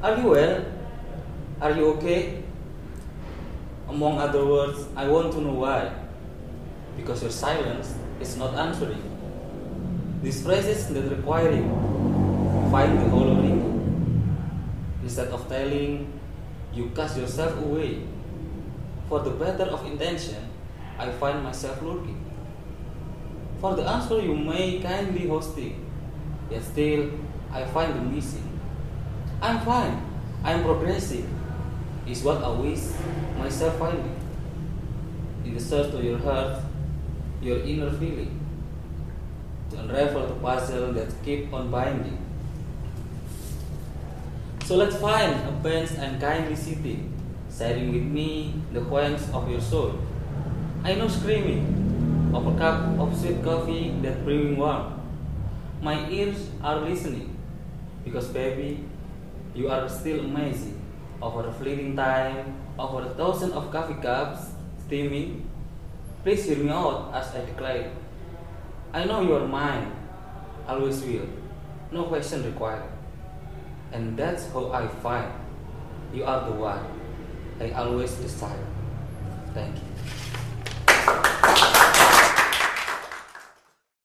Are you well? Are you okay? Among other words, I want to know why. Because your silence is not answering. These phrases that require you find the hollow. Instead of telling, you cast yourself away. For the better of intention, I find myself lurking. For the answer you may kindly hosting, yet still I find the missing. I'm fine, I'm progressing, is what I wish myself finding. In the search to your heart, your inner feeling, to unravel the puzzle that keep on binding. So let's find a bench and kindly sitting, sharing with me the quench of your soul. I know screaming of a cup of sweet coffee that brewing warm. My ears are listening because baby, you are still amazing. Over a fleeting time, over a thousand of coffee cups steaming. Please hear me out as I declare. I know you are mine, always will, no question required. And that's how I find you are the one I always desire. Thank you.